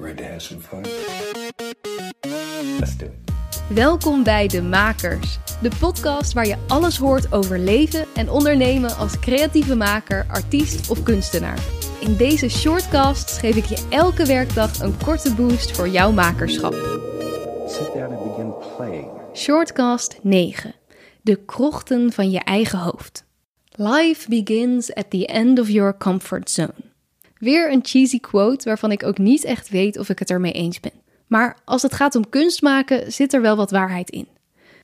Ready to have some fun? Let's do it. Welkom bij De Makers, de podcast waar je alles hoort over leven en ondernemen als creatieve maker, artiest of kunstenaar. In deze shortcast geef ik je elke werkdag een korte boost voor jouw makerschap. Sit down and begin playing. Shortcast 9. De krochten van je eigen hoofd. Life begins at the end of your comfort zone. Weer een cheesy quote waarvan ik ook niet echt weet of ik het ermee eens ben. Maar als het gaat om kunst maken, zit er wel wat waarheid in.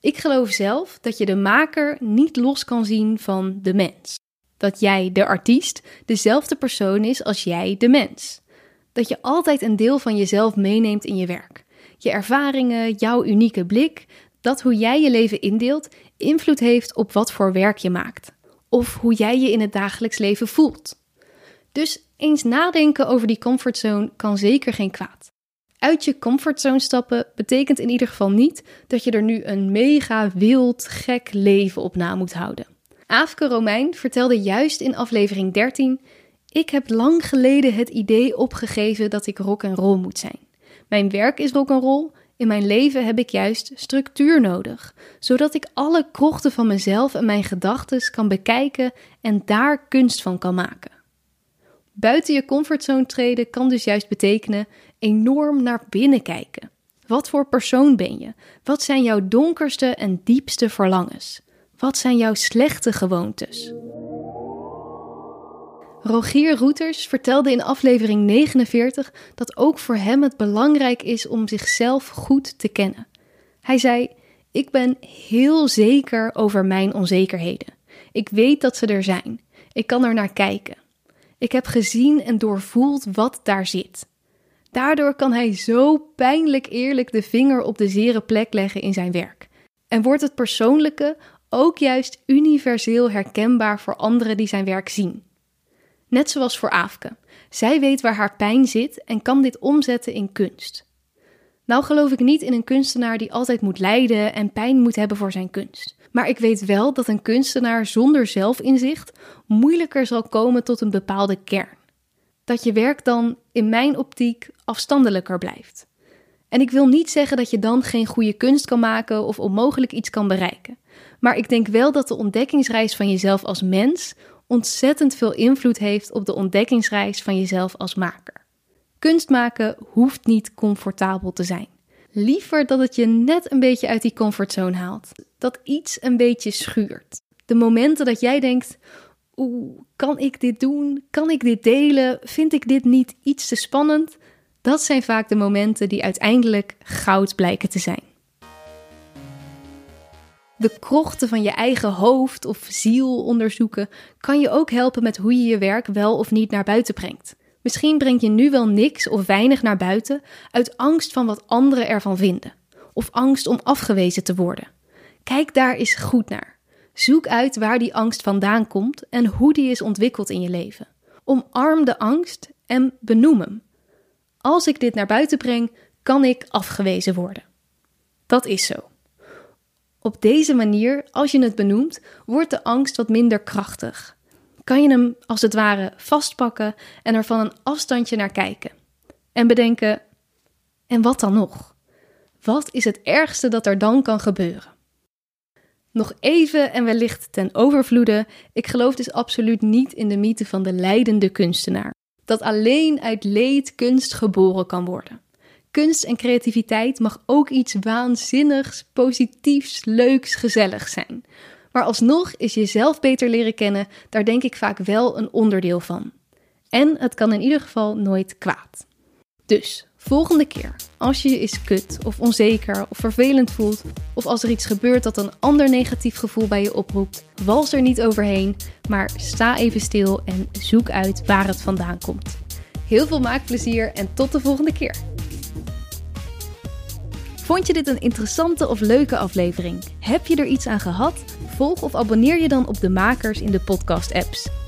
Ik geloof zelf dat je de maker niet los kan zien van de mens. Dat jij, de artiest, dezelfde persoon is als jij, de mens. Dat je altijd een deel van jezelf meeneemt in je werk. Je ervaringen, jouw unieke blik, dat hoe jij je leven indeelt, invloed heeft op wat voor werk je maakt. Of hoe jij je in het dagelijks leven voelt. Dus eens nadenken over die comfortzone kan zeker geen kwaad. Uit je comfortzone stappen betekent in ieder geval niet dat je er nu een mega wild, gek leven op na moet houden. Aafke Romein vertelde juist in aflevering 13: Ik heb lang geleden het idee opgegeven dat ik rock en roll moet zijn. Mijn werk is rock en roll. In mijn leven heb ik juist structuur nodig, zodat ik alle krochten van mezelf en mijn gedachten kan bekijken en daar kunst van kan maken. Buiten je comfortzone treden kan dus juist betekenen enorm naar binnen kijken. Wat voor persoon ben je? Wat zijn jouw donkerste en diepste verlangens? Wat zijn jouw slechte gewoontes? Rogier Roeters vertelde in aflevering 49 dat ook voor hem het belangrijk is om zichzelf goed te kennen. Hij zei: Ik ben heel zeker over mijn onzekerheden. Ik weet dat ze er zijn. Ik kan er naar kijken. Ik heb gezien en doorvoeld wat daar zit. Daardoor kan hij zo pijnlijk eerlijk de vinger op de zere plek leggen in zijn werk. En wordt het persoonlijke ook juist universeel herkenbaar voor anderen die zijn werk zien. Net zoals voor Aafke. Zij weet waar haar pijn zit en kan dit omzetten in kunst. Nou geloof ik niet in een kunstenaar die altijd moet lijden en pijn moet hebben voor zijn kunst. Maar ik weet wel dat een kunstenaar zonder zelfinzicht moeilijker zal komen tot een bepaalde kern. Dat je werk dan, in mijn optiek, afstandelijker blijft. En ik wil niet zeggen dat je dan geen goede kunst kan maken of onmogelijk iets kan bereiken. Maar ik denk wel dat de ontdekkingsreis van jezelf als mens ontzettend veel invloed heeft op de ontdekkingsreis van jezelf als maker. Kunst maken hoeft niet comfortabel te zijn. Liever dat het je net een beetje uit die comfortzone haalt. Dat iets een beetje schuurt. De momenten dat jij denkt: Oeh, kan ik dit doen? Kan ik dit delen? Vind ik dit niet iets te spannend? Dat zijn vaak de momenten die uiteindelijk goud blijken te zijn. De krochten van je eigen hoofd of ziel onderzoeken kan je ook helpen met hoe je je werk wel of niet naar buiten brengt. Misschien breng je nu wel niks of weinig naar buiten uit angst van wat anderen ervan vinden, of angst om afgewezen te worden. Kijk daar eens goed naar. Zoek uit waar die angst vandaan komt en hoe die is ontwikkeld in je leven. Omarm de angst en benoem hem. Als ik dit naar buiten breng, kan ik afgewezen worden. Dat is zo. Op deze manier, als je het benoemt, wordt de angst wat minder krachtig. Kan je hem als het ware vastpakken en er van een afstandje naar kijken. En bedenken: en wat dan nog? Wat is het ergste dat er dan kan gebeuren? Nog even en wellicht ten overvloede, ik geloof dus absoluut niet in de mythe van de leidende kunstenaar. Dat alleen uit leed kunst geboren kan worden. Kunst en creativiteit mag ook iets waanzinnigs, positiefs, leuks, gezelligs zijn. Maar alsnog is jezelf beter leren kennen daar denk ik vaak wel een onderdeel van. En het kan in ieder geval nooit kwaad. Dus, volgende keer, als je je eens kut of onzeker of vervelend voelt, of als er iets gebeurt dat een ander negatief gevoel bij je oproept, wals er niet overheen, maar sta even stil en zoek uit waar het vandaan komt. Heel veel maakplezier en tot de volgende keer. Vond je dit een interessante of leuke aflevering? Heb je er iets aan gehad? Volg of abonneer je dan op de makers in de podcast-apps.